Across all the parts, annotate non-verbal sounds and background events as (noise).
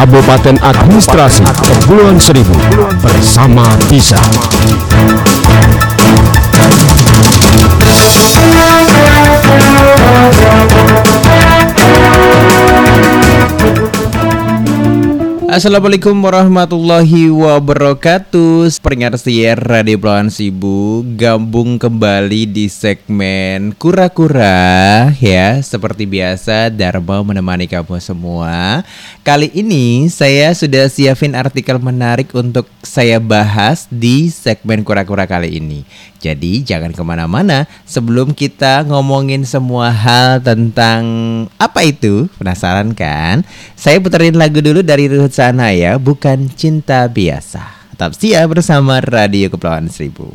Kabupaten Administrasi Kepulauan Seribu bersama Bisa. Assalamualaikum warahmatullahi wabarakatuh. Peringat siar Radio Pelawan Sibu Gabung kembali di segmen Kura-Kura Ya. Seperti biasa Dharma menemani kamu semua. Kali ini saya sudah siapin artikel menarik untuk saya bahas di segmen Kura-Kura kali ini. Jadi jangan ke mana-mana. Sebelum kita ngomongin semua hal tentang apa itu Penasaran kan? Saya puterin lagu dulu dari Ruhut sana ya, bukan cinta biasa. Tetap setia bersama Radio Kepulauan Seribu.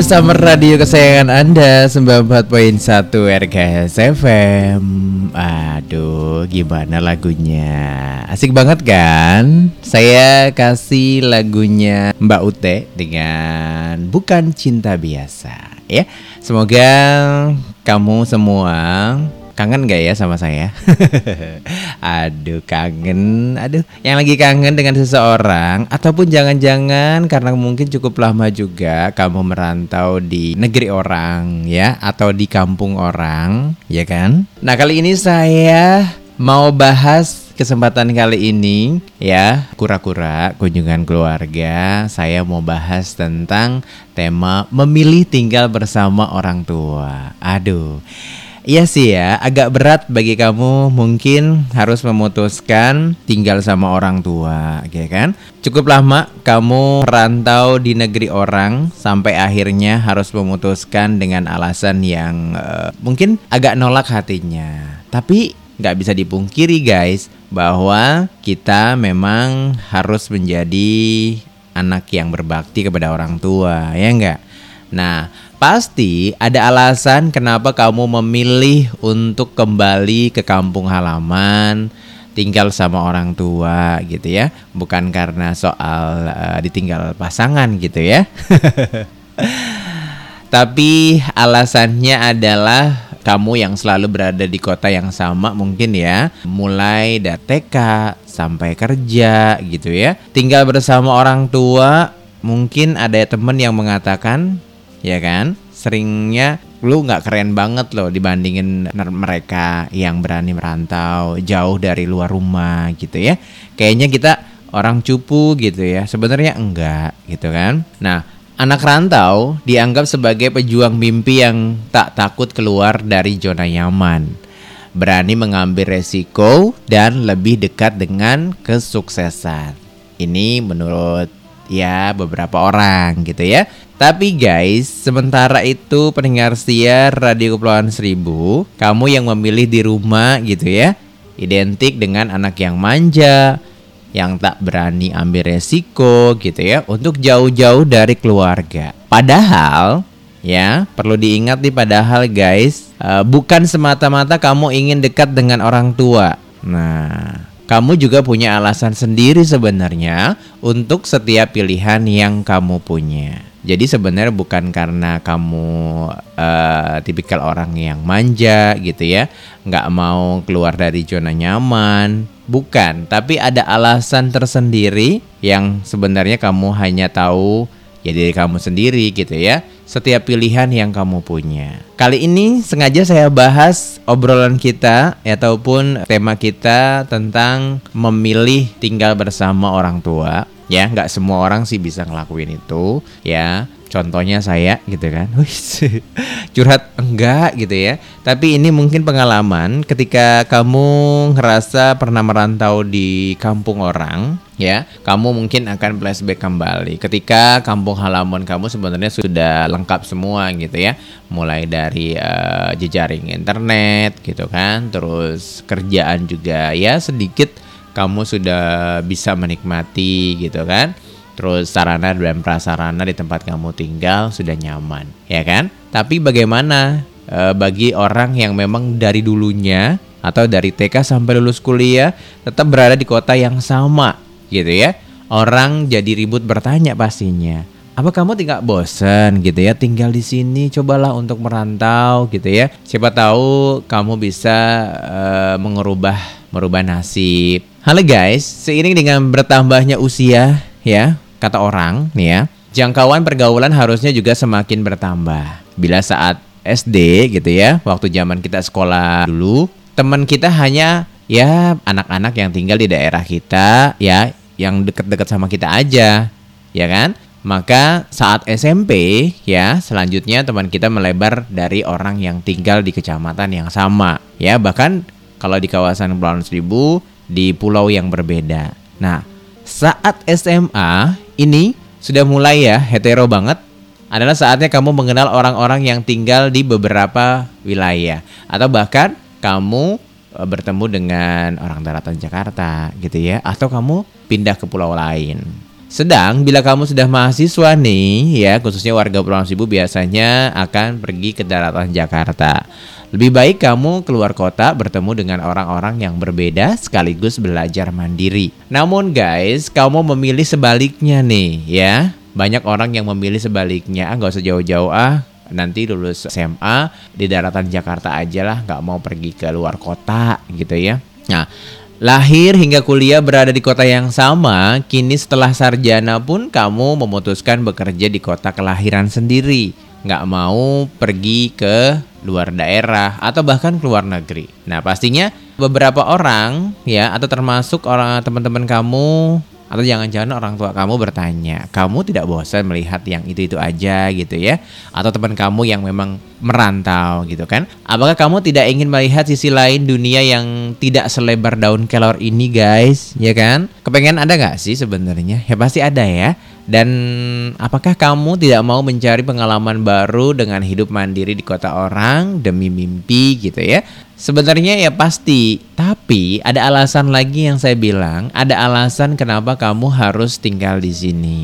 Bersama radio kesayangan Anda 94.1 RKS FM. Aduh, gimana lagunya? Asik banget kan? Saya kasih lagunya Mbak Ute dengan Bukan Cinta Biasa ya. Semoga kamu semua Kangen gak ya sama saya? (laughs) Aduh kangen. Aduh yang lagi kangen dengan seseorang Ataupun jangan-jangan karena mungkin cukup lama juga Kamu merantau di negeri orang ya Atau di kampung orang ya kan? Nah kali ini saya mau bahas kesempatan kali ini ya kura-kura kunjungan keluarga. Saya mau bahas tentang tema memilih tinggal bersama orang tua. Aduh Iya sih ya, agak berat bagi kamu mungkin harus memutuskan tinggal sama orang tua, ya kan? Cukup lama kamu merantau di negeri orang sampai akhirnya harus memutuskan dengan alasan yang uh, mungkin agak nolak hatinya. Tapi nggak bisa dipungkiri guys bahwa kita memang harus menjadi anak yang berbakti kepada orang tua, ya enggak? Nah, Pasti ada alasan kenapa kamu memilih untuk kembali ke kampung halaman, tinggal sama orang tua gitu ya, bukan karena soal uh, ditinggal pasangan gitu ya. (laughs) Tapi alasannya adalah kamu yang selalu berada di kota yang sama mungkin ya, mulai dari TK sampai kerja gitu ya. Tinggal bersama orang tua, mungkin ada teman yang mengatakan ya kan? Seringnya lu nggak keren banget loh dibandingin mereka yang berani merantau jauh dari luar rumah gitu ya. Kayaknya kita orang cupu gitu ya. Sebenarnya enggak gitu kan. Nah, anak rantau dianggap sebagai pejuang mimpi yang tak takut keluar dari zona nyaman. Berani mengambil resiko dan lebih dekat dengan kesuksesan. Ini menurut ya beberapa orang gitu ya. Tapi guys, sementara itu pendengar setia Radio Kepulauan Seribu, kamu yang memilih di rumah gitu ya, identik dengan anak yang manja, yang tak berani ambil resiko gitu ya, untuk jauh-jauh dari keluarga. Padahal ya perlu diingat nih padahal guys, uh, bukan semata-mata kamu ingin dekat dengan orang tua. Nah, kamu juga punya alasan sendiri sebenarnya untuk setiap pilihan yang kamu punya. Jadi sebenarnya bukan karena kamu uh, tipikal orang yang manja gitu ya, nggak mau keluar dari zona nyaman, bukan. Tapi ada alasan tersendiri yang sebenarnya kamu hanya tahu ya diri kamu sendiri gitu ya. Setiap pilihan yang kamu punya. Kali ini sengaja saya bahas obrolan kita ataupun tema kita tentang memilih tinggal bersama orang tua ya nggak semua orang sih bisa ngelakuin itu ya. Contohnya saya gitu kan. (laughs) Curhat enggak gitu ya. Tapi ini mungkin pengalaman ketika kamu ngerasa pernah merantau di kampung orang ya. Kamu mungkin akan flashback kembali. Ketika kampung halaman kamu sebenarnya sudah lengkap semua gitu ya. Mulai dari uh, jejaring internet gitu kan. Terus kerjaan juga ya sedikit kamu sudah bisa menikmati gitu kan? Terus sarana dan prasarana di tempat kamu tinggal sudah nyaman ya kan? Tapi bagaimana e, bagi orang yang memang dari dulunya atau dari TK sampai lulus kuliah tetap berada di kota yang sama gitu ya? Orang jadi ribut bertanya pastinya apa kamu tidak bosen gitu ya? Tinggal di sini cobalah untuk merantau gitu ya. Siapa tahu kamu bisa uh, mengubah merubah nasib Halo guys, seiring dengan bertambahnya usia ya, kata orang nih ya, jangkauan pergaulan harusnya juga semakin bertambah. Bila saat SD gitu ya, waktu zaman kita sekolah dulu, teman kita hanya ya anak-anak yang tinggal di daerah kita ya, yang deket-deket sama kita aja, ya kan? Maka saat SMP ya selanjutnya teman kita melebar dari orang yang tinggal di kecamatan yang sama ya bahkan kalau di kawasan Kepulauan Seribu di pulau yang berbeda. Nah, saat SMA ini sudah mulai ya hetero banget adalah saatnya kamu mengenal orang-orang yang tinggal di beberapa wilayah atau bahkan kamu e, bertemu dengan orang daratan Jakarta gitu ya atau kamu pindah ke pulau lain. Sedang bila kamu sudah mahasiswa nih, ya khususnya warga Pulau Sibu biasanya akan pergi ke daratan Jakarta. Lebih baik kamu keluar kota bertemu dengan orang-orang yang berbeda sekaligus belajar mandiri. Namun guys, kamu memilih sebaliknya nih ya. Banyak orang yang memilih sebaliknya, ah nggak usah jauh-jauh ah nanti lulus SMA di daratan Jakarta aja lah nggak mau pergi ke luar kota gitu ya. Nah Lahir hingga kuliah berada di kota yang sama, kini setelah sarjana pun kamu memutuskan bekerja di kota kelahiran sendiri. Nggak mau pergi ke luar daerah atau bahkan ke luar negeri. Nah pastinya beberapa orang ya atau termasuk orang teman-teman kamu atau jangan-jangan orang tua kamu bertanya, kamu tidak bosan melihat yang itu-itu aja gitu ya? Atau teman kamu yang memang merantau gitu kan? Apakah kamu tidak ingin melihat sisi lain dunia yang tidak selebar daun kelor ini guys? Ya kan? Kepengen ada nggak sih sebenarnya? Ya pasti ada ya. Dan apakah kamu tidak mau mencari pengalaman baru dengan hidup mandiri di kota orang demi mimpi gitu ya? Sebenarnya ya pasti, tapi ada alasan lagi yang saya bilang, ada alasan kenapa kamu harus tinggal di sini.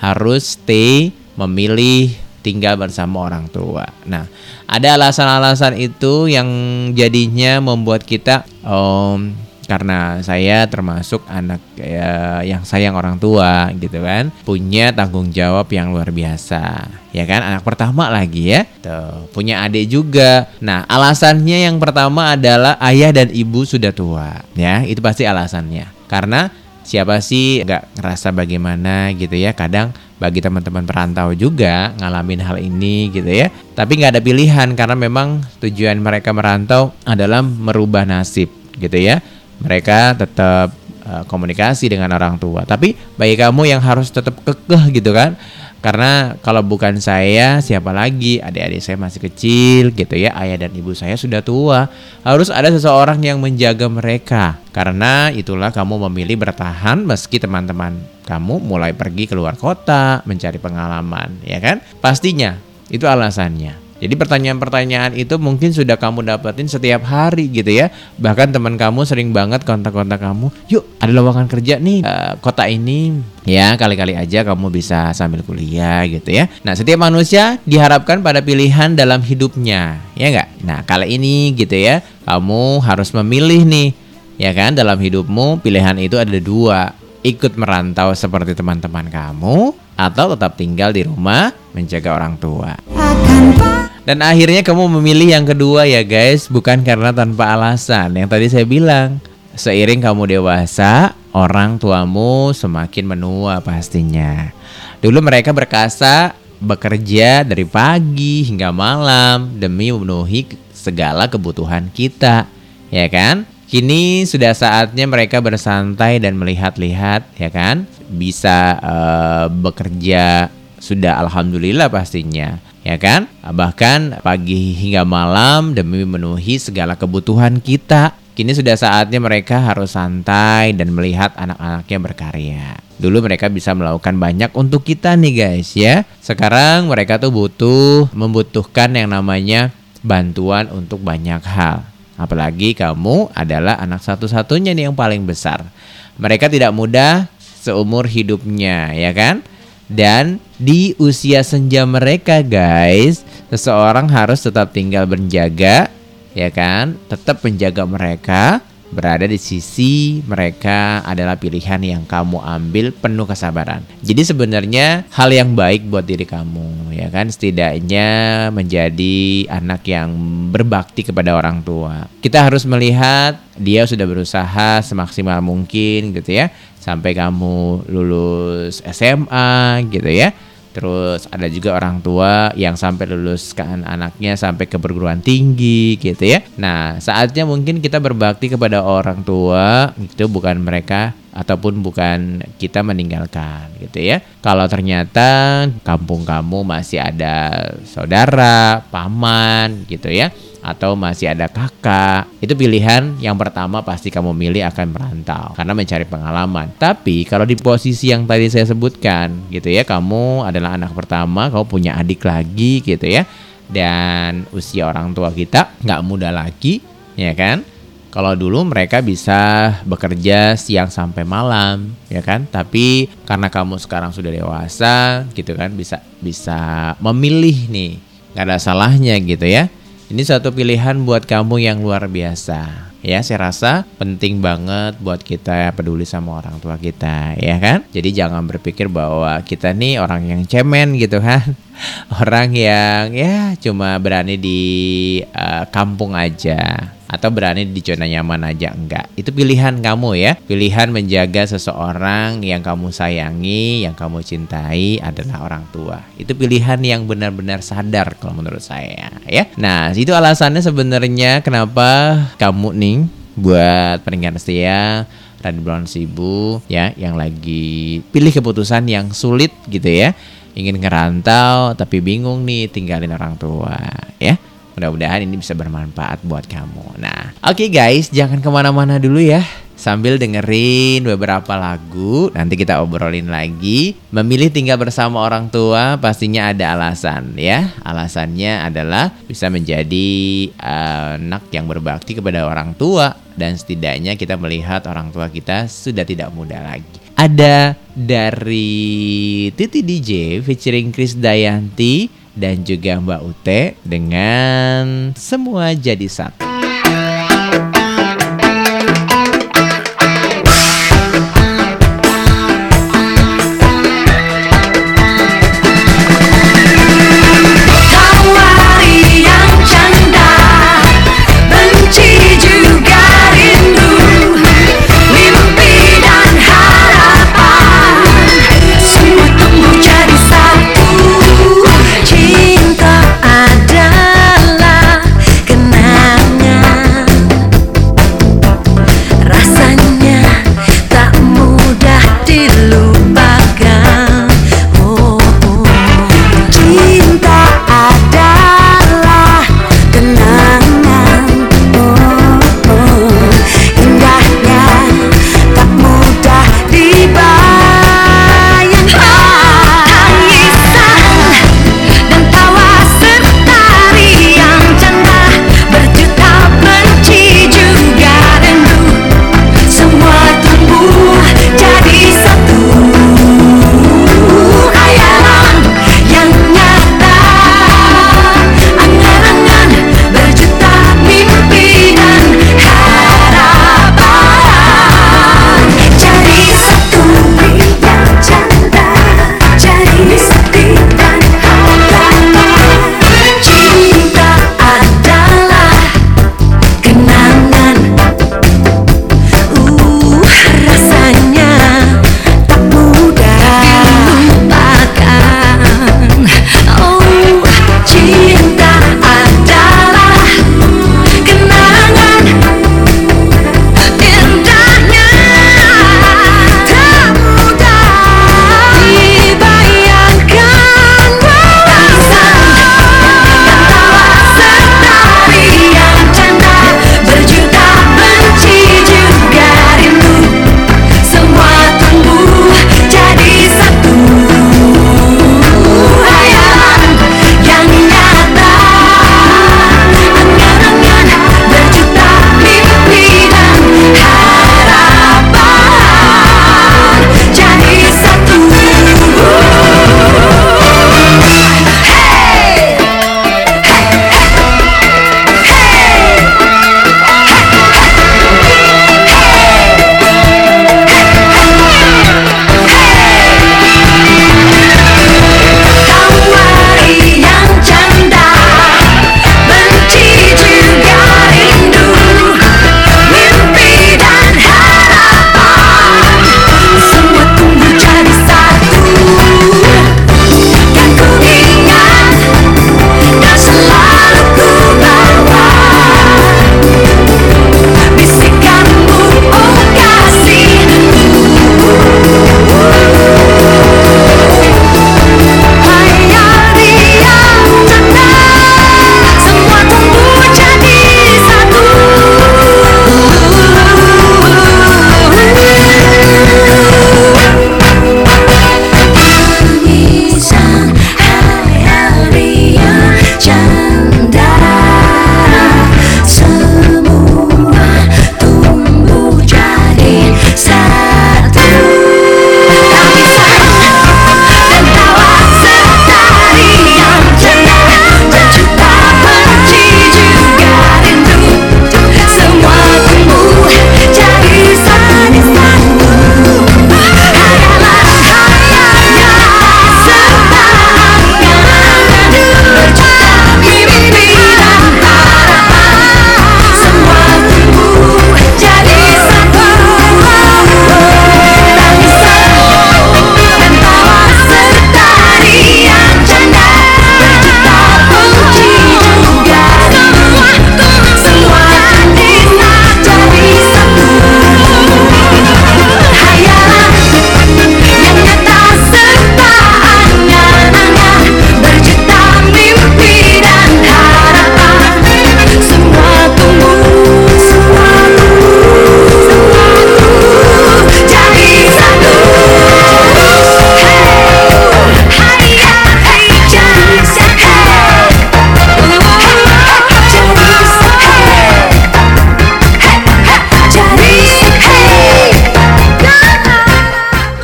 Harus stay memilih tinggal bersama orang tua. Nah, ada alasan-alasan itu yang jadinya membuat kita um, karena saya termasuk anak ya, yang sayang orang tua gitu kan. Punya tanggung jawab yang luar biasa ya kan? Anak pertama lagi ya. Tuh punya adik juga. Nah alasannya yang pertama adalah ayah dan ibu sudah tua ya. Itu pasti alasannya. Karena siapa sih nggak ngerasa bagaimana gitu ya? Kadang bagi teman-teman perantau juga ngalamin hal ini gitu ya. Tapi nggak ada pilihan karena memang tujuan mereka merantau adalah merubah nasib gitu ya mereka tetap uh, komunikasi dengan orang tua. Tapi bagi kamu yang harus tetap kekeh gitu kan, karena kalau bukan saya siapa lagi? Adik-adik saya masih kecil gitu ya, ayah dan ibu saya sudah tua. Harus ada seseorang yang menjaga mereka. Karena itulah kamu memilih bertahan meski teman-teman kamu mulai pergi keluar kota mencari pengalaman, ya kan? Pastinya itu alasannya. Jadi pertanyaan-pertanyaan itu mungkin sudah kamu dapetin setiap hari gitu ya. Bahkan teman kamu sering banget kontak-kontak kamu, yuk ada lowongan kerja nih uh, kota ini. Ya kali-kali aja kamu bisa sambil kuliah gitu ya. Nah setiap manusia diharapkan pada pilihan dalam hidupnya, ya nggak? Nah kali ini gitu ya, kamu harus memilih nih, ya kan? Dalam hidupmu pilihan itu ada dua. Ikut merantau seperti teman-teman kamu atau tetap tinggal di rumah menjaga orang tua. Dan akhirnya kamu memilih yang kedua ya guys, bukan karena tanpa alasan. Yang tadi saya bilang, seiring kamu dewasa, orang tuamu semakin menua pastinya. Dulu mereka berkasa bekerja dari pagi hingga malam demi memenuhi segala kebutuhan kita, ya kan? Kini sudah saatnya mereka bersantai dan melihat-lihat, ya kan? Bisa uh, bekerja sudah alhamdulillah pastinya ya kan? Bahkan pagi hingga malam demi memenuhi segala kebutuhan kita. Kini sudah saatnya mereka harus santai dan melihat anak-anaknya berkarya. Dulu mereka bisa melakukan banyak untuk kita nih guys ya. Sekarang mereka tuh butuh membutuhkan yang namanya bantuan untuk banyak hal. Apalagi kamu adalah anak satu-satunya nih yang paling besar. Mereka tidak mudah seumur hidupnya ya kan? Dan di usia senja mereka guys, seseorang harus tetap tinggal berjaga, ya kan? Tetap menjaga mereka berada di sisi mereka adalah pilihan yang kamu ambil penuh kesabaran. Jadi sebenarnya hal yang baik buat diri kamu, ya kan? Setidaknya menjadi anak yang berbakti kepada orang tua. Kita harus melihat dia sudah berusaha semaksimal mungkin gitu ya, sampai kamu lulus SMA gitu ya Terus ada juga orang tua yang sampai luluskan anaknya sampai ke perguruan tinggi gitu ya. Nah, saatnya mungkin kita berbakti kepada orang tua itu bukan mereka ataupun bukan kita meninggalkan gitu ya. Kalau ternyata kampung kamu masih ada saudara, paman gitu ya atau masih ada kakak, itu pilihan yang pertama pasti kamu milih akan merantau karena mencari pengalaman. Tapi kalau di posisi yang tadi saya sebutkan gitu ya, kamu adalah anak pertama, kamu punya adik lagi gitu ya, dan usia orang tua kita nggak muda lagi, ya kan? Kalau dulu mereka bisa bekerja siang sampai malam, ya kan? Tapi karena kamu sekarang sudah dewasa, gitu kan, bisa bisa memilih nih, nggak ada salahnya gitu ya. Ini satu pilihan buat kamu yang luar biasa. Ya, saya rasa penting banget buat kita peduli sama orang tua kita, ya kan? Jadi jangan berpikir bahwa kita nih orang yang cemen gitu kan. (laughs) Orang yang ya cuma berani di uh, kampung aja atau berani di zona nyaman aja enggak. Itu pilihan kamu ya. Pilihan menjaga seseorang yang kamu sayangi, yang kamu cintai adalah orang tua. Itu pilihan yang benar-benar sadar kalau menurut saya ya. Nah, itu alasannya sebenarnya kenapa kamu nih buat pendengar setia Radio Brown Sibu ya yang lagi pilih keputusan yang sulit gitu ya ingin ngerantau tapi bingung nih tinggalin orang tua ya mudah-mudahan ini bisa bermanfaat buat kamu. Nah oke okay guys jangan ke mana-mana dulu ya. Sambil dengerin beberapa lagu nanti kita obrolin lagi. Memilih tinggal bersama orang tua pastinya ada alasan ya. Alasannya adalah bisa menjadi uh, anak yang berbakti kepada orang tua. Dan setidaknya kita melihat orang tua kita sudah tidak muda lagi. Ada dari Titi DJ featuring Chris Dayanti dan juga Mbak Ute dengan semua jadi satu.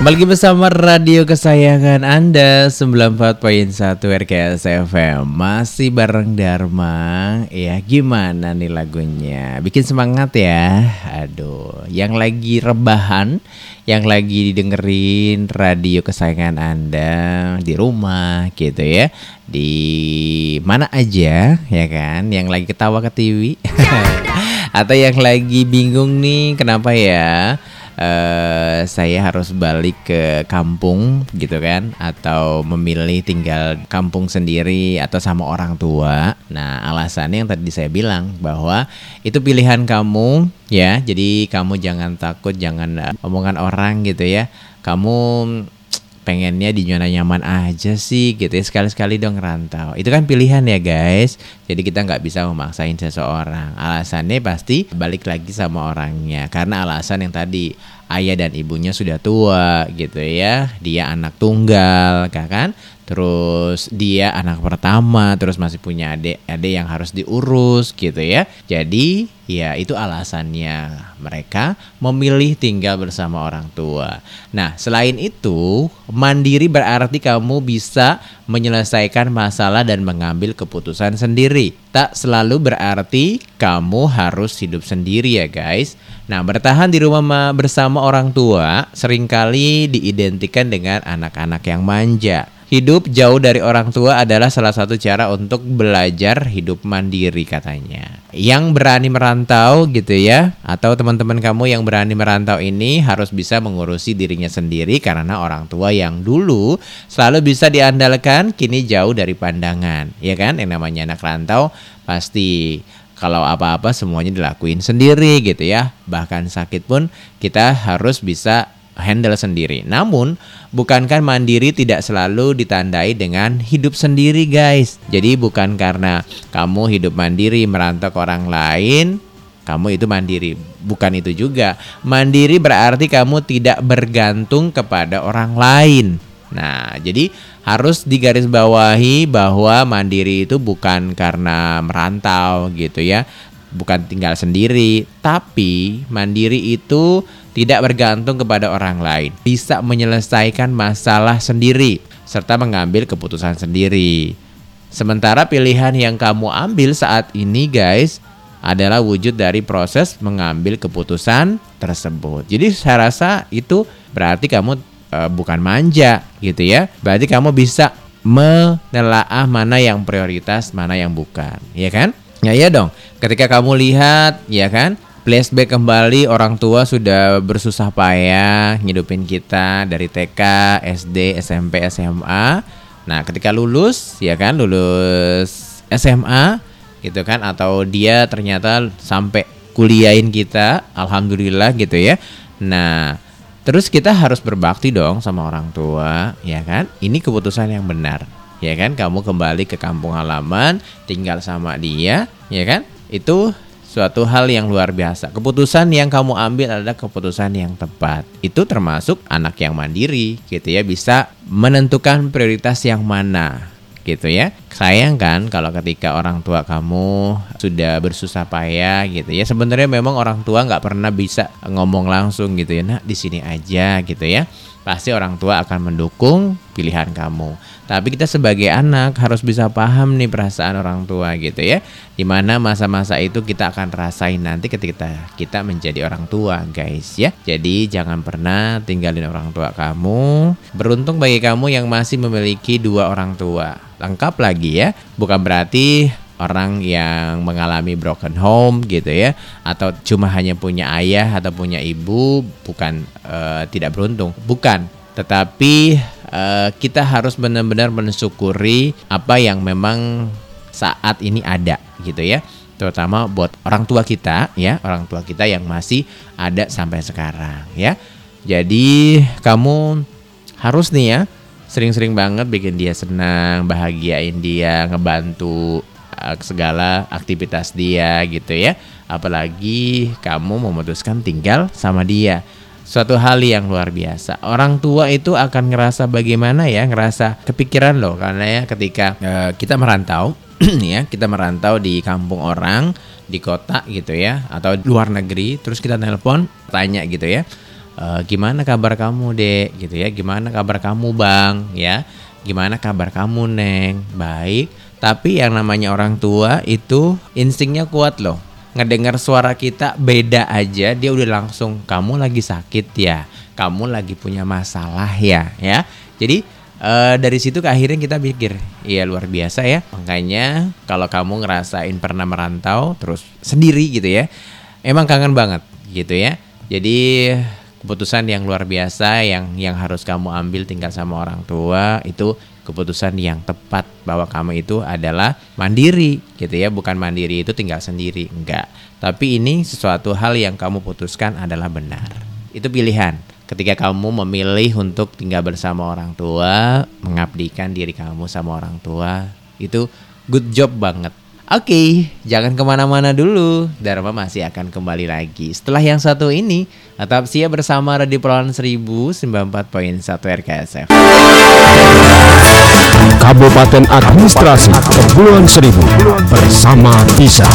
Kembali lagi bersama radio kesayangan Anda 94.1 RKS FM Masih bareng Dharma. Ya gimana nih lagunya? Bikin semangat ya. Aduh Yang lagi rebahan Yang lagi didengerin radio kesayangan Anda Di rumah gitu ya. Di mana aja ya kan? Yang lagi ketawa ke TV (laughs) Atau yang lagi bingung nih Kenapa ya eh saya harus balik ke kampung gitu kan atau memilih tinggal kampung sendiri atau sama orang tua. Nah, alasannya yang tadi saya bilang bahwa itu pilihan kamu ya. Jadi kamu jangan takut, jangan eh, omongan orang gitu ya. Kamu pengennya di zona nyaman aja sih gitu ya. Sekali-sekali dong rantau itu kan pilihan ya guys. Jadi kita nggak bisa memaksain seseorang. Alasannya pasti balik lagi sama orangnya. Karena alasan yang tadi ayah dan ibunya sudah tua gitu ya. Dia anak tunggal kan terus dia anak pertama terus masih punya adik adik yang harus diurus gitu ya. Jadi ya itu alasannya mereka memilih tinggal bersama orang tua. Nah selain itu mandiri berarti kamu bisa menyelesaikan masalah dan mengambil keputusan sendiri. Tak selalu berarti kamu harus hidup sendiri ya guys. Nah bertahan di rumah ma- bersama orang tua sering kali diidentikan dengan anak-anak yang manja Hidup jauh dari orang tua adalah salah satu cara untuk belajar hidup mandiri katanya. Yang berani merantau gitu ya, atau teman-teman kamu yang berani merantau ini harus bisa mengurusi dirinya sendiri karena orang tua yang dulu selalu bisa diandalkan kini jauh dari pandangan. Ya kan? Yang namanya anak rantau pasti kalau apa-apa semuanya dilakuin sendiri gitu ya. Bahkan sakit pun kita harus bisa handle sendiri. Namun, bukankah mandiri tidak selalu ditandai dengan hidup sendiri, guys? Jadi bukan karena kamu hidup mandiri merantau ke orang lain, kamu itu mandiri. Bukan itu juga. Mandiri berarti kamu tidak bergantung kepada orang lain. Nah, jadi harus digarisbawahi bahwa mandiri itu bukan karena merantau gitu ya. Bukan tinggal sendiri, tapi mandiri itu tidak bergantung kepada orang lain, bisa menyelesaikan masalah sendiri serta mengambil keputusan sendiri. Sementara pilihan yang kamu ambil saat ini, guys, adalah wujud dari proses mengambil keputusan tersebut. Jadi saya rasa itu berarti kamu eh, bukan manja gitu ya. Berarti kamu bisa menelaah mana yang prioritas, mana yang bukan, ya kan? Ya iya dong. Ketika kamu lihat, ya kan, flashback kembali orang tua sudah bersusah payah ngidupin kita dari TK, SD, SMP, SMA. Nah, ketika lulus ya kan lulus SMA gitu kan atau dia ternyata sampai kuliahin kita, alhamdulillah gitu ya. Nah, terus kita harus berbakti dong sama orang tua, ya kan? Ini keputusan yang benar. Ya kan, kamu kembali ke kampung halaman, tinggal sama dia, ya kan? Itu suatu hal yang luar biasa. Keputusan yang kamu ambil adalah keputusan yang tepat. Itu termasuk anak yang mandiri, gitu ya, bisa menentukan prioritas yang mana, gitu ya. Sayang kan kalau ketika orang tua kamu sudah bersusah payah, gitu ya. Sebenarnya memang orang tua nggak pernah bisa ngomong langsung gitu ya, nah di sini aja, gitu ya. Pasti orang tua akan mendukung pilihan kamu. Tapi kita sebagai anak harus bisa paham nih perasaan orang tua gitu ya. Di mana masa-masa itu kita akan rasain nanti ketika kita menjadi orang tua guys ya. Jadi jangan pernah tinggalin orang tua kamu. Beruntung bagi kamu yang masih memiliki dua orang tua. Lengkap lagi ya. Bukan berarti orang yang mengalami broken home gitu ya atau cuma hanya punya ayah atau punya ibu bukan eh, tidak beruntung. Bukan tetapi eh, kita harus benar-benar mensyukuri apa yang memang saat ini ada gitu ya. Terutama buat orang tua kita ya orang tua kita yang masih ada sampai sekarang ya. Jadi kamu harus nih ya sering-sering banget bikin dia senang bahagiain dia ngebantu uh, segala aktivitas dia gitu ya. Apalagi kamu memutuskan tinggal sama dia. Suatu hal yang luar biasa. Orang tua itu akan ngerasa bagaimana ya, ngerasa kepikiran loh. Karena ya ketika eh, kita merantau (clears throat) ya, kita merantau di kampung orang, di kota gitu ya, atau luar negeri, terus kita telepon tanya gitu ya. "Eh, gimana kabar kamu dek? Gitu ya gimana kabar kamu bang? Ya gimana kabar kamu neng? Baik tapi yang namanya orang tua itu instingnya kuat loh. Ngedengar suara kita beda aja dia udah langsung kamu lagi sakit ya? Kamu lagi punya masalah ya? Ya. Jadi eh, dari situ ke akhirnya kita pikir iya luar biasa ya. Makanya kalau kamu ngerasain pernah merantau terus sendiri gitu ya emang kangen banget gitu ya. Jadi keputusan yang luar biasa yang yang harus kamu ambil tinggal sama orang tua itu keputusan yang tepat bahwa kamu itu adalah mandiri gitu ya. Bukan mandiri itu tinggal sendiri enggak. Tapi ini sesuatu hal yang kamu putuskan adalah benar. Itu pilihan. Ketika kamu memilih untuk tinggal bersama orang tua mengabdikan diri kamu sama orang tua itu good job banget Oke, jangan ke mana-mana dulu. Dharma masih akan kembali lagi. Setelah yang satu ini, tetap siap bersama Radio Pulauan 1094.1 RKSF. Kabupaten Administrasi Kepulauan Seribu bersama Tisa.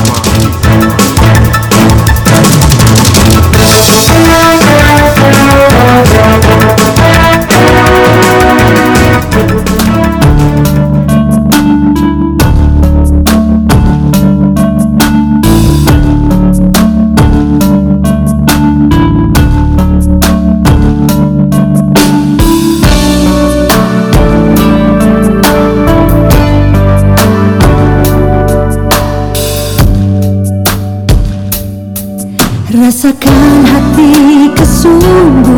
Rasakan hati kesungguhan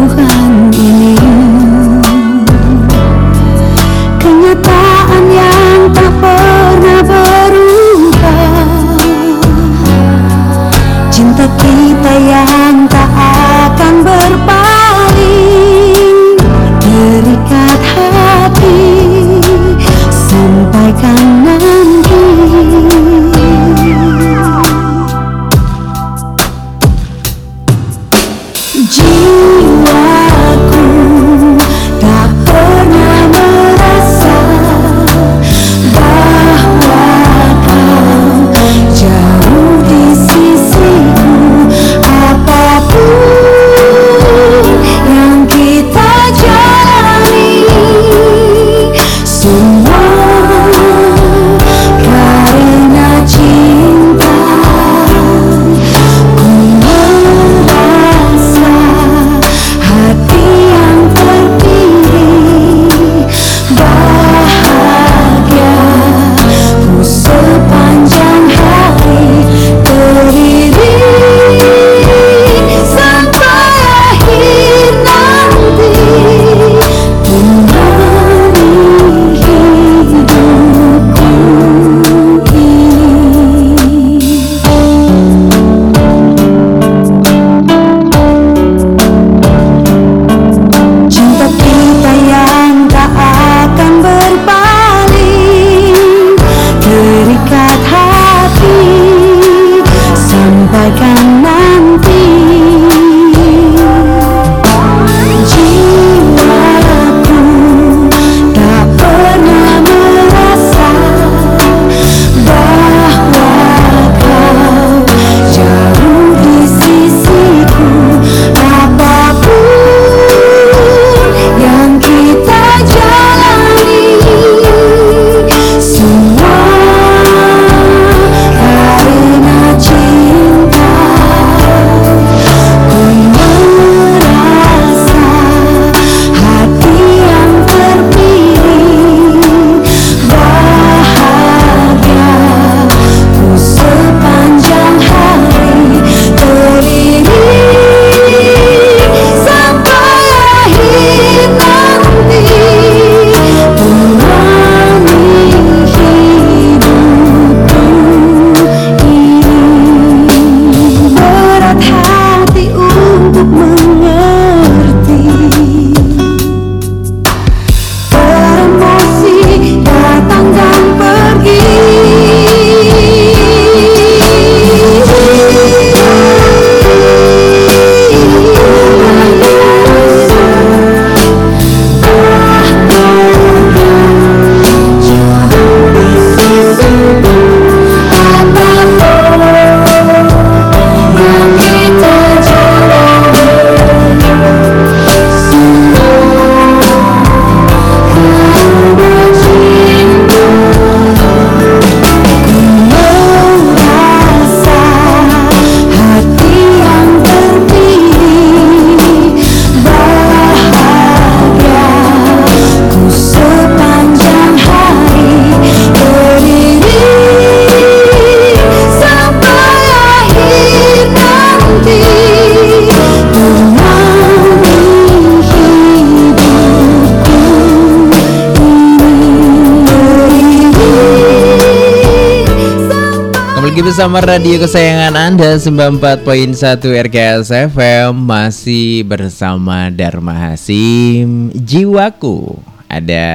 bersama radio kesayangan Anda 94.1 RKS FM Masih bersama Dharma Hasim Jiwaku Ada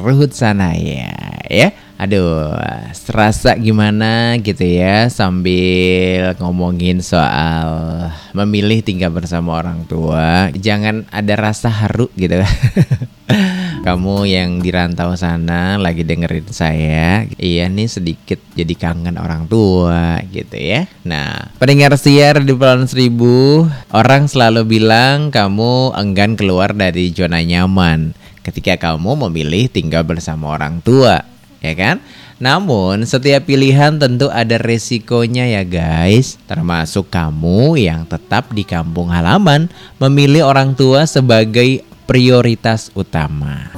Ruhut Sanaya ya Aduh, serasa gimana gitu ya sambil ngomongin soal memilih tinggal bersama orang tua. Jangan ada rasa haru gitu. (laughs) Kamu yang di rantau sana lagi dengerin saya, iya nih sedikit jadi kangen orang tua gitu ya. Nah, pendengar siar di Pulau Seribu, orang selalu bilang kamu enggan keluar dari zona nyaman ketika kamu memilih tinggal bersama orang tua ya kan? Namun setiap pilihan tentu ada resikonya ya guys Termasuk kamu yang tetap di kampung halaman Memilih orang tua sebagai prioritas utama.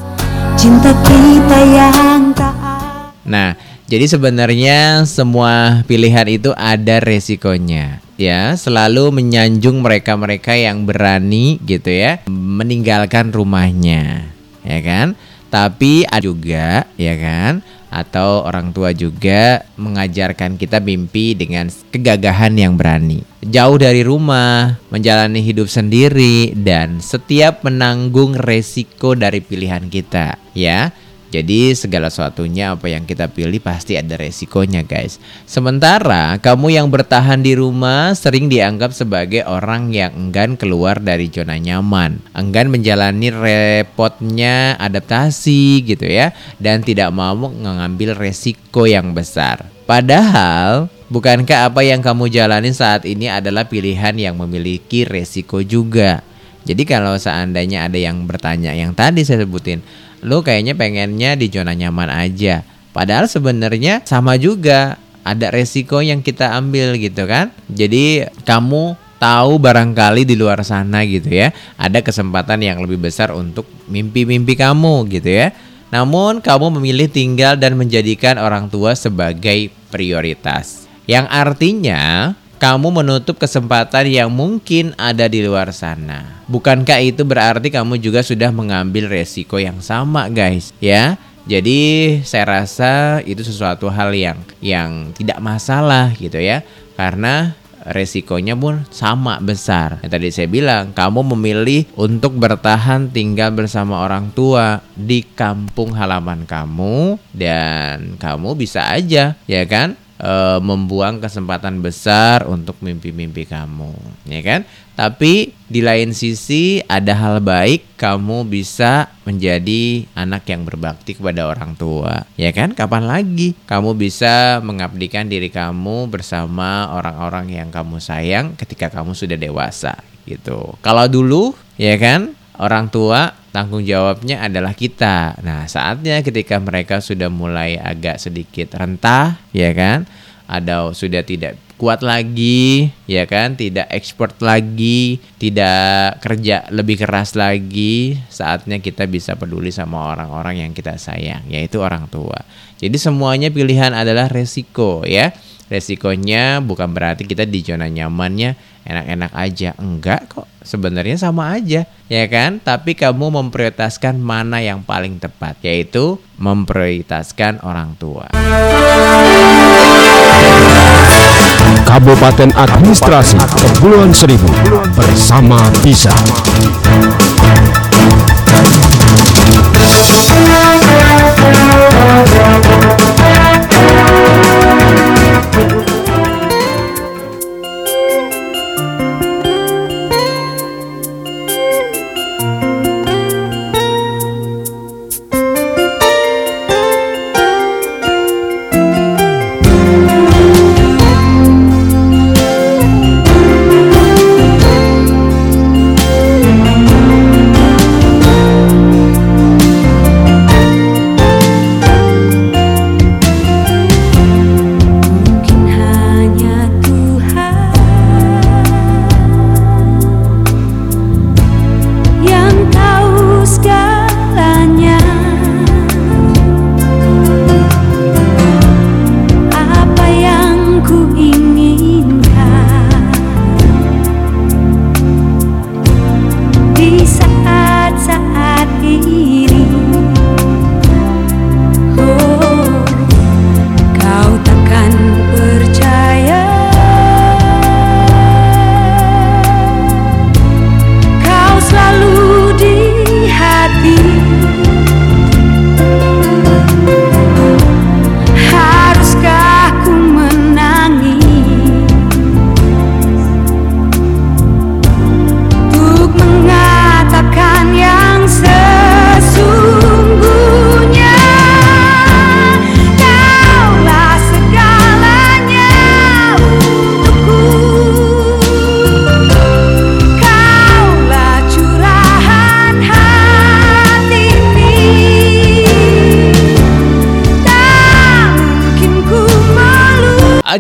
Cinta kita yang tak Nah jadi sebenarnya semua pilihan itu ada resikonya ya. Selalu menyanjung mereka-mereka yang berani gitu ya meninggalkan rumahnya ya kan? Tapi ada juga ya kan atau orang tua juga mengajarkan kita mimpi dengan kegagahan yang berani. Jauh dari rumah, menjalani hidup sendiri dan setiap menanggung resiko dari pilihan kita, ya. Jadi segala sesuatunya apa yang kita pilih pasti ada resikonya guys. Sementara kamu yang bertahan di rumah sering dianggap sebagai orang yang enggan keluar dari zona nyaman. Enggan menjalani repotnya adaptasi gitu ya. Dan tidak mau mengambil resiko yang besar. Padahal bukankah apa yang kamu jalani saat ini adalah pilihan yang memiliki resiko juga? Jadi kalau seandainya ada yang bertanya yang tadi saya sebutin lu kayaknya pengennya di zona nyaman aja. Padahal sebenarnya sama juga ada resiko yang kita ambil gitu kan. Jadi kamu tahu barangkali di luar sana gitu ya ada kesempatan yang lebih besar untuk mimpi-mimpi kamu gitu ya. Namun kamu memilih tinggal dan menjadikan orang tua sebagai prioritas. Yang artinya kamu menutup kesempatan yang mungkin ada di luar sana. Bukankah itu berarti kamu juga sudah mengambil resiko yang sama, guys? Ya. Jadi saya rasa itu sesuatu hal yang yang tidak masalah gitu ya. Karena resikonya pun sama besar. Yang tadi saya bilang, kamu memilih untuk bertahan tinggal bersama orang tua di kampung halaman kamu dan kamu bisa aja, ya kan? E, membuang kesempatan besar untuk mimpi-mimpi kamu, ya kan? Tapi di lain sisi ada hal baik kamu bisa menjadi anak yang berbakti kepada orang tua, ya kan? Kapan lagi kamu bisa mengabdikan diri kamu bersama orang-orang yang kamu sayang ketika kamu sudah dewasa gitu. Kalau dulu, ya kan? Orang tua tanggung jawabnya adalah kita. Nah, saatnya ketika mereka sudah mulai agak sedikit rentah, ya kan? Ada sudah tidak kuat lagi, ya kan? Tidak ekspor lagi, tidak kerja lebih keras lagi. Saatnya kita bisa peduli sama orang-orang yang kita sayang, yaitu orang tua. Jadi semuanya pilihan adalah resiko, ya. Resikonya bukan berarti kita di zona nyamannya enak-enak aja. Enggak kok. Sebenarnya sama aja ya kan? Tapi kamu memprioritaskan mana yang paling tepat yaitu memprioritaskan orang tua. Kabupaten Administrasi Kepulauan Seribu bersama bisa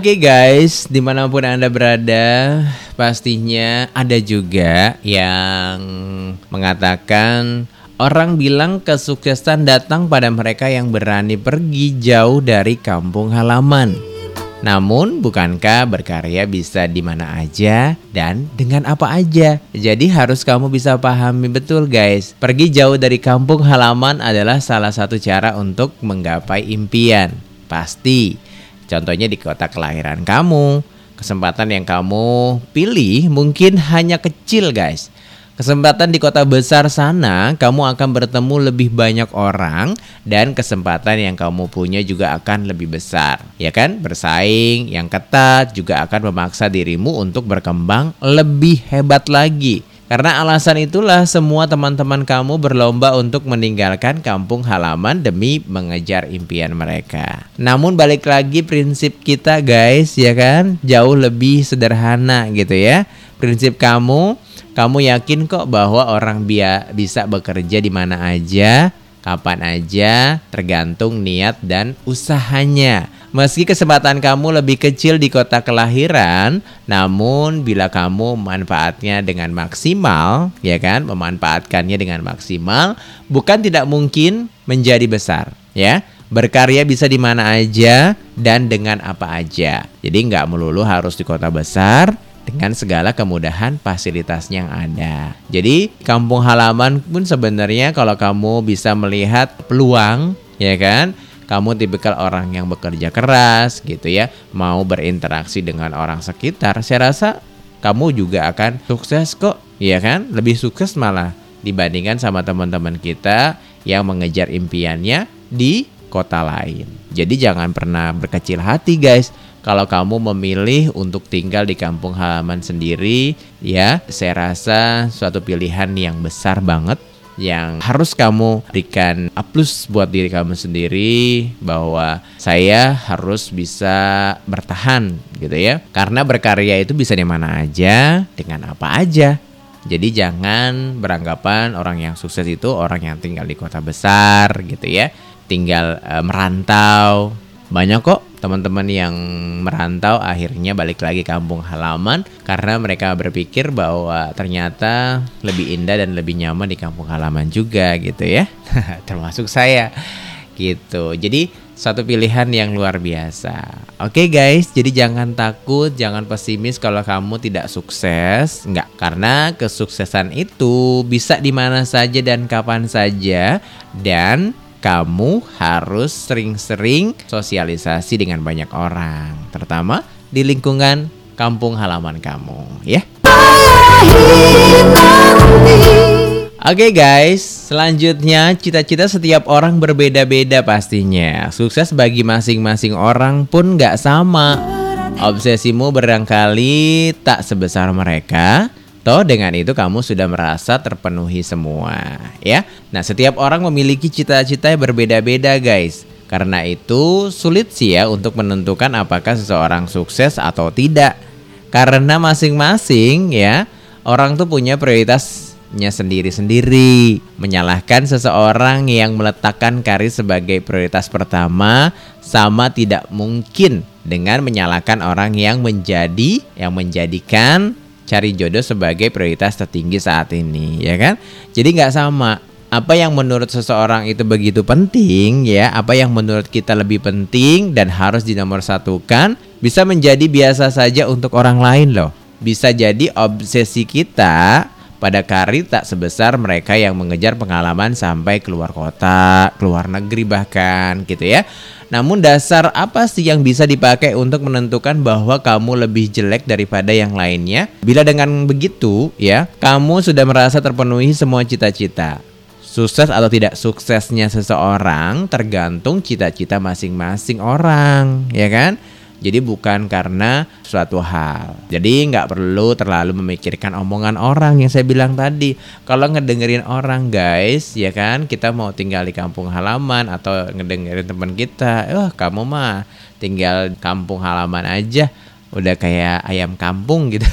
Oke guys, di mana pun anda berada, pastinya ada juga yang mengatakan orang bilang kesuksesan datang pada mereka yang berani pergi jauh dari kampung halaman. Namun, bukankah berkarya bisa di mana aja dan dengan apa aja? Jadi harus kamu bisa pahami betul guys. Pergi jauh dari kampung halaman adalah salah satu cara untuk menggapai impian. Pasti. Contohnya di kota kelahiran kamu, kesempatan yang kamu pilih mungkin hanya kecil guys. Kesempatan di kota besar sana, kamu akan bertemu lebih banyak orang dan kesempatan yang kamu punya juga akan lebih besar. Ya kan? Bersaing yang ketat juga akan memaksa dirimu untuk berkembang lebih hebat lagi. Karena alasan itulah semua teman-teman kamu berlomba untuk meninggalkan kampung halaman demi mengejar impian mereka. Namun balik lagi prinsip kita guys ya kan jauh lebih sederhana gitu ya. Prinsip kamu, kamu yakin kok bahwa orang bia bisa bekerja di mana aja, kapan aja, tergantung niat dan usahanya. Meski kesempatan kamu lebih kecil di kota kelahiran, namun bila kamu memanfaatnya dengan maksimal, ya kan, memanfaatkannya dengan maksimal, bukan tidak mungkin menjadi besar, ya. Berkarya bisa di mana aja dan dengan apa aja. Jadi nggak melulu harus di kota besar, dengan segala kemudahan fasilitasnya yang ada. Jadi kampung halaman pun sebenarnya kalau kamu bisa melihat peluang, ya kan? Kamu tipikal orang yang bekerja keras gitu ya, mau berinteraksi dengan orang sekitar, saya rasa kamu juga akan sukses kok, ya kan? Lebih sukses malah dibandingkan sama teman-teman kita yang mengejar impiannya di kota lain. Jadi jangan pernah berkecil hati guys. Kalau kamu memilih untuk tinggal di kampung halaman sendiri, ya, saya rasa suatu pilihan yang besar banget yang harus kamu berikan plus buat diri kamu sendiri bahwa saya harus bisa bertahan gitu ya. Karena berkarya itu bisa di mana aja dengan apa aja. Jadi jangan beranggapan orang yang sukses itu orang yang tinggal di kota besar gitu ya. Tinggal e, merantau. Banyak kok teman-teman yang merantau akhirnya balik lagi kampung halaman karena mereka berpikir bahwa ternyata lebih indah dan lebih nyaman di kampung halaman juga gitu ya. (laughs) Termasuk saya gitu. Jadi satu pilihan yang luar biasa. Oke okay guys, jadi jangan takut, jangan pesimis kalau kamu tidak sukses. Enggak, karena kesuksesan itu bisa di mana saja dan kapan saja dan kamu harus sering-sering sosialisasi dengan banyak orang, terutama di lingkungan kampung halaman kamu, ya. Oke okay guys, selanjutnya cita-cita setiap orang berbeda-beda pastinya. Sukses bagi masing-masing orang pun gak sama. Obsesimu barangkali tak sebesar mereka, Toh dengan itu kamu sudah merasa terpenuhi semua, ya. Nah, setiap orang memiliki cita-cita yang berbeda-beda, guys. Karena itu sulit sih ya untuk menentukan apakah seseorang sukses atau tidak. Karena masing-masing ya, orang tuh punya prioritasnya sendiri-sendiri. Menyalahkan seseorang yang meletakkan karir sebagai prioritas pertama sama tidak mungkin dengan menyalahkan orang yang menjadi yang menjadikan cari jodoh sebagai prioritas tertinggi saat ini, ya kan? Jadi nggak sama. Apa yang menurut seseorang itu begitu penting, ya, apa yang menurut kita lebih penting dan harus dinomorsatukan, bisa menjadi biasa saja untuk orang lain loh. Bisa jadi obsesi kita pada karir tak sebesar mereka yang mengejar pengalaman sampai keluar kota, keluar negeri bahkan gitu ya. Namun dasar apa sih yang bisa dipakai untuk menentukan bahwa kamu lebih jelek daripada yang lainnya? Bila dengan begitu, ya, kamu sudah merasa terpenuhi semua cita-cita. Sukses atau tidak suksesnya seseorang tergantung cita-cita masing-masing orang, ya kan? Jadi bukan karena suatu hal. Jadi nggak perlu terlalu memikirkan omongan orang yang saya bilang tadi. Kalau ngedengerin orang guys, ya kan kita mau tinggal di kampung halaman atau ngedengerin teman kita, wah kamu mah tinggal kampung halaman aja, udah kayak ayam kampung (laughs) gitu.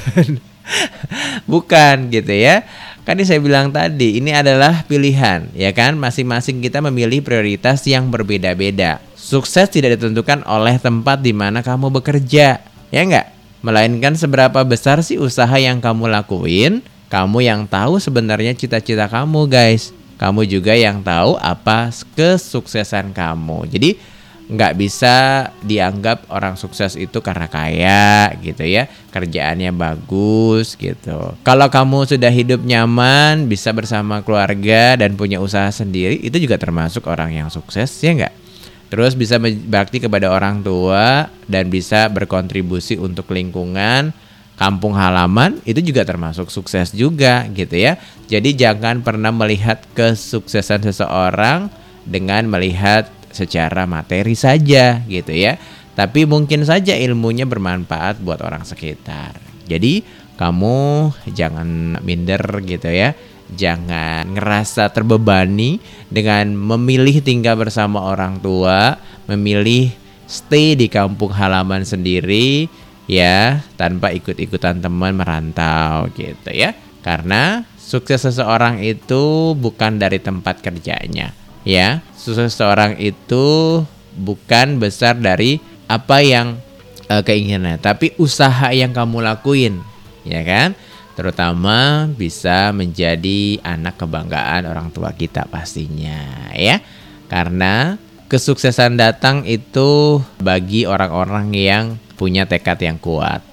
bukan gitu ya. Kan saya bilang tadi, ini adalah pilihan, ya kan? Masing-masing kita memilih prioritas yang berbeda-beda Sukses tidak ditentukan oleh tempat di mana kamu bekerja, ya enggak? Melainkan seberapa besar sih usaha yang kamu lakuin, kamu yang tahu sebenarnya cita-cita kamu, guys. Kamu juga yang tahu apa kesuksesan kamu. Jadi nggak bisa dianggap orang sukses itu karena kaya gitu ya kerjaannya bagus gitu kalau kamu sudah hidup nyaman bisa bersama keluarga dan punya usaha sendiri itu juga termasuk orang yang sukses ya nggak terus bisa berbakti kepada orang tua dan bisa berkontribusi untuk lingkungan kampung halaman itu juga termasuk sukses juga gitu ya jadi jangan pernah melihat kesuksesan seseorang dengan melihat secara materi saja gitu ya. Tapi mungkin saja ilmunya bermanfaat buat orang sekitar. Jadi kamu jangan minder gitu ya. Jangan ngerasa terbebani dengan memilih tinggal bersama orang tua, memilih stay di kampung halaman sendiri ya tanpa ikut-ikutan teman merantau gitu ya. Karena sukses seseorang itu bukan dari tempat kerjanya ya seseorang itu bukan besar dari apa yang uh, keinginannya tapi usaha yang kamu lakuin ya kan terutama bisa menjadi anak kebanggaan orang tua kita pastinya ya. Karena kesuksesan datang itu bagi orang-orang yang punya tekad yang kuat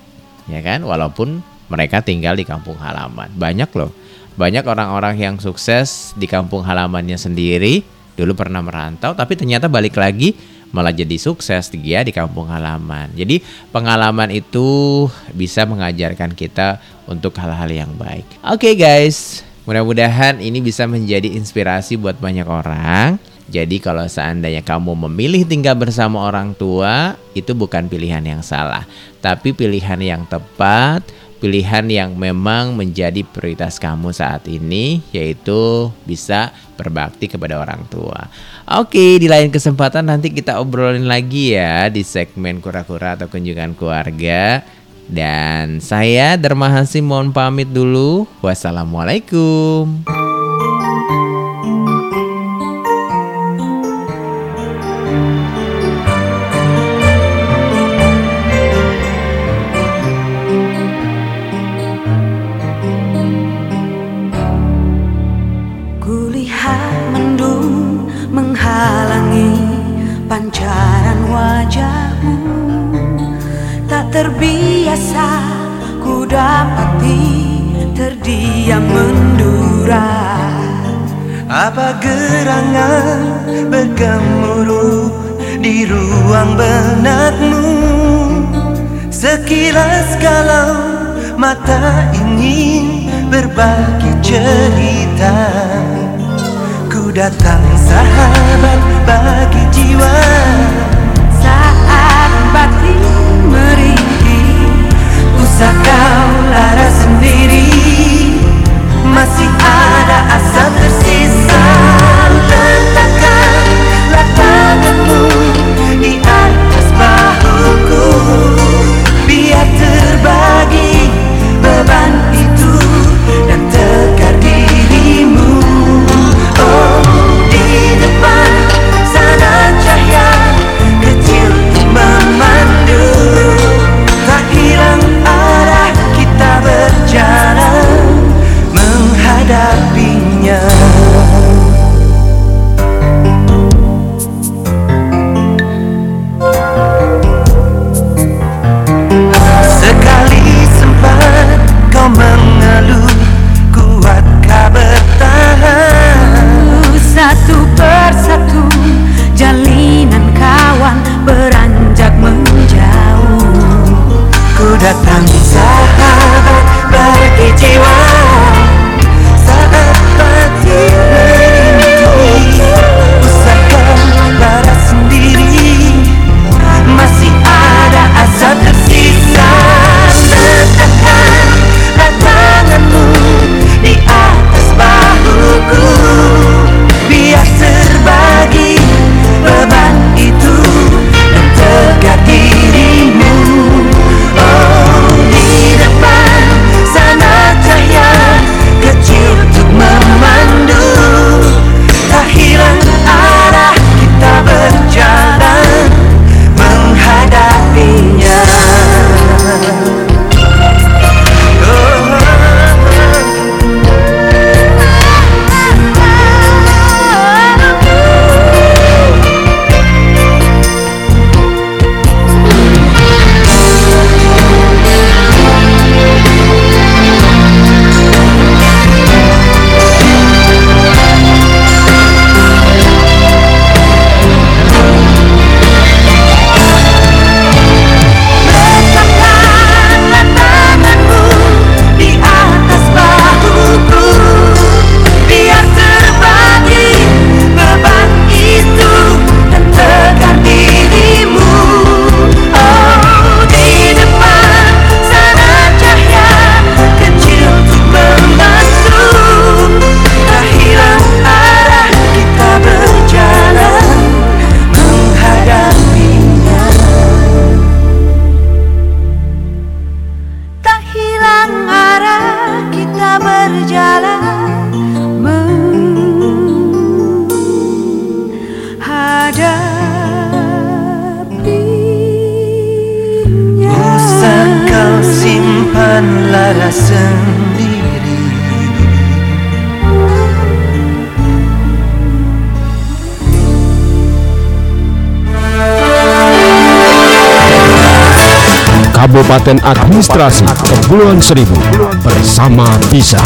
ya kan? Walaupun mereka tinggal di kampung halaman. Banyak loh. Banyak orang-orang yang sukses di kampung halamannya sendiri. Dulu pernah merantau tapi ternyata balik lagi malah jadi sukses dia di kampung halaman. Jadi pengalaman itu bisa mengajarkan kita untuk hal-hal yang baik. Oke okay guys, mudah-mudahan ini bisa menjadi inspirasi buat banyak orang. Jadi kalau seandainya kamu memilih tinggal bersama orang tua, itu bukan pilihan yang salah, tapi pilihan yang tepat pilihan yang memang menjadi prioritas kamu saat ini yaitu bisa berbakti kepada orang tua. Oke, di lain kesempatan nanti kita obrolin lagi ya di segmen kura-kura atau kunjungan keluarga. Dan saya Dharma Hasim mohon pamit dulu. Wassalamualaikum. Terbiasa ku dapati terdiam mendura. Apa gerangan bergemuruh di ruang benakmu? Sekilas kalau mata ingin berbagi cerita. Ku datang sahabat bagi Saat batin merintih Usah kau lara sendiri. Masih ada asa tersisa. Letakkanlah tanganmu di atas bahuku. Biar terbagi Dan Administrasi Kepulauan Seribu bersama bisa.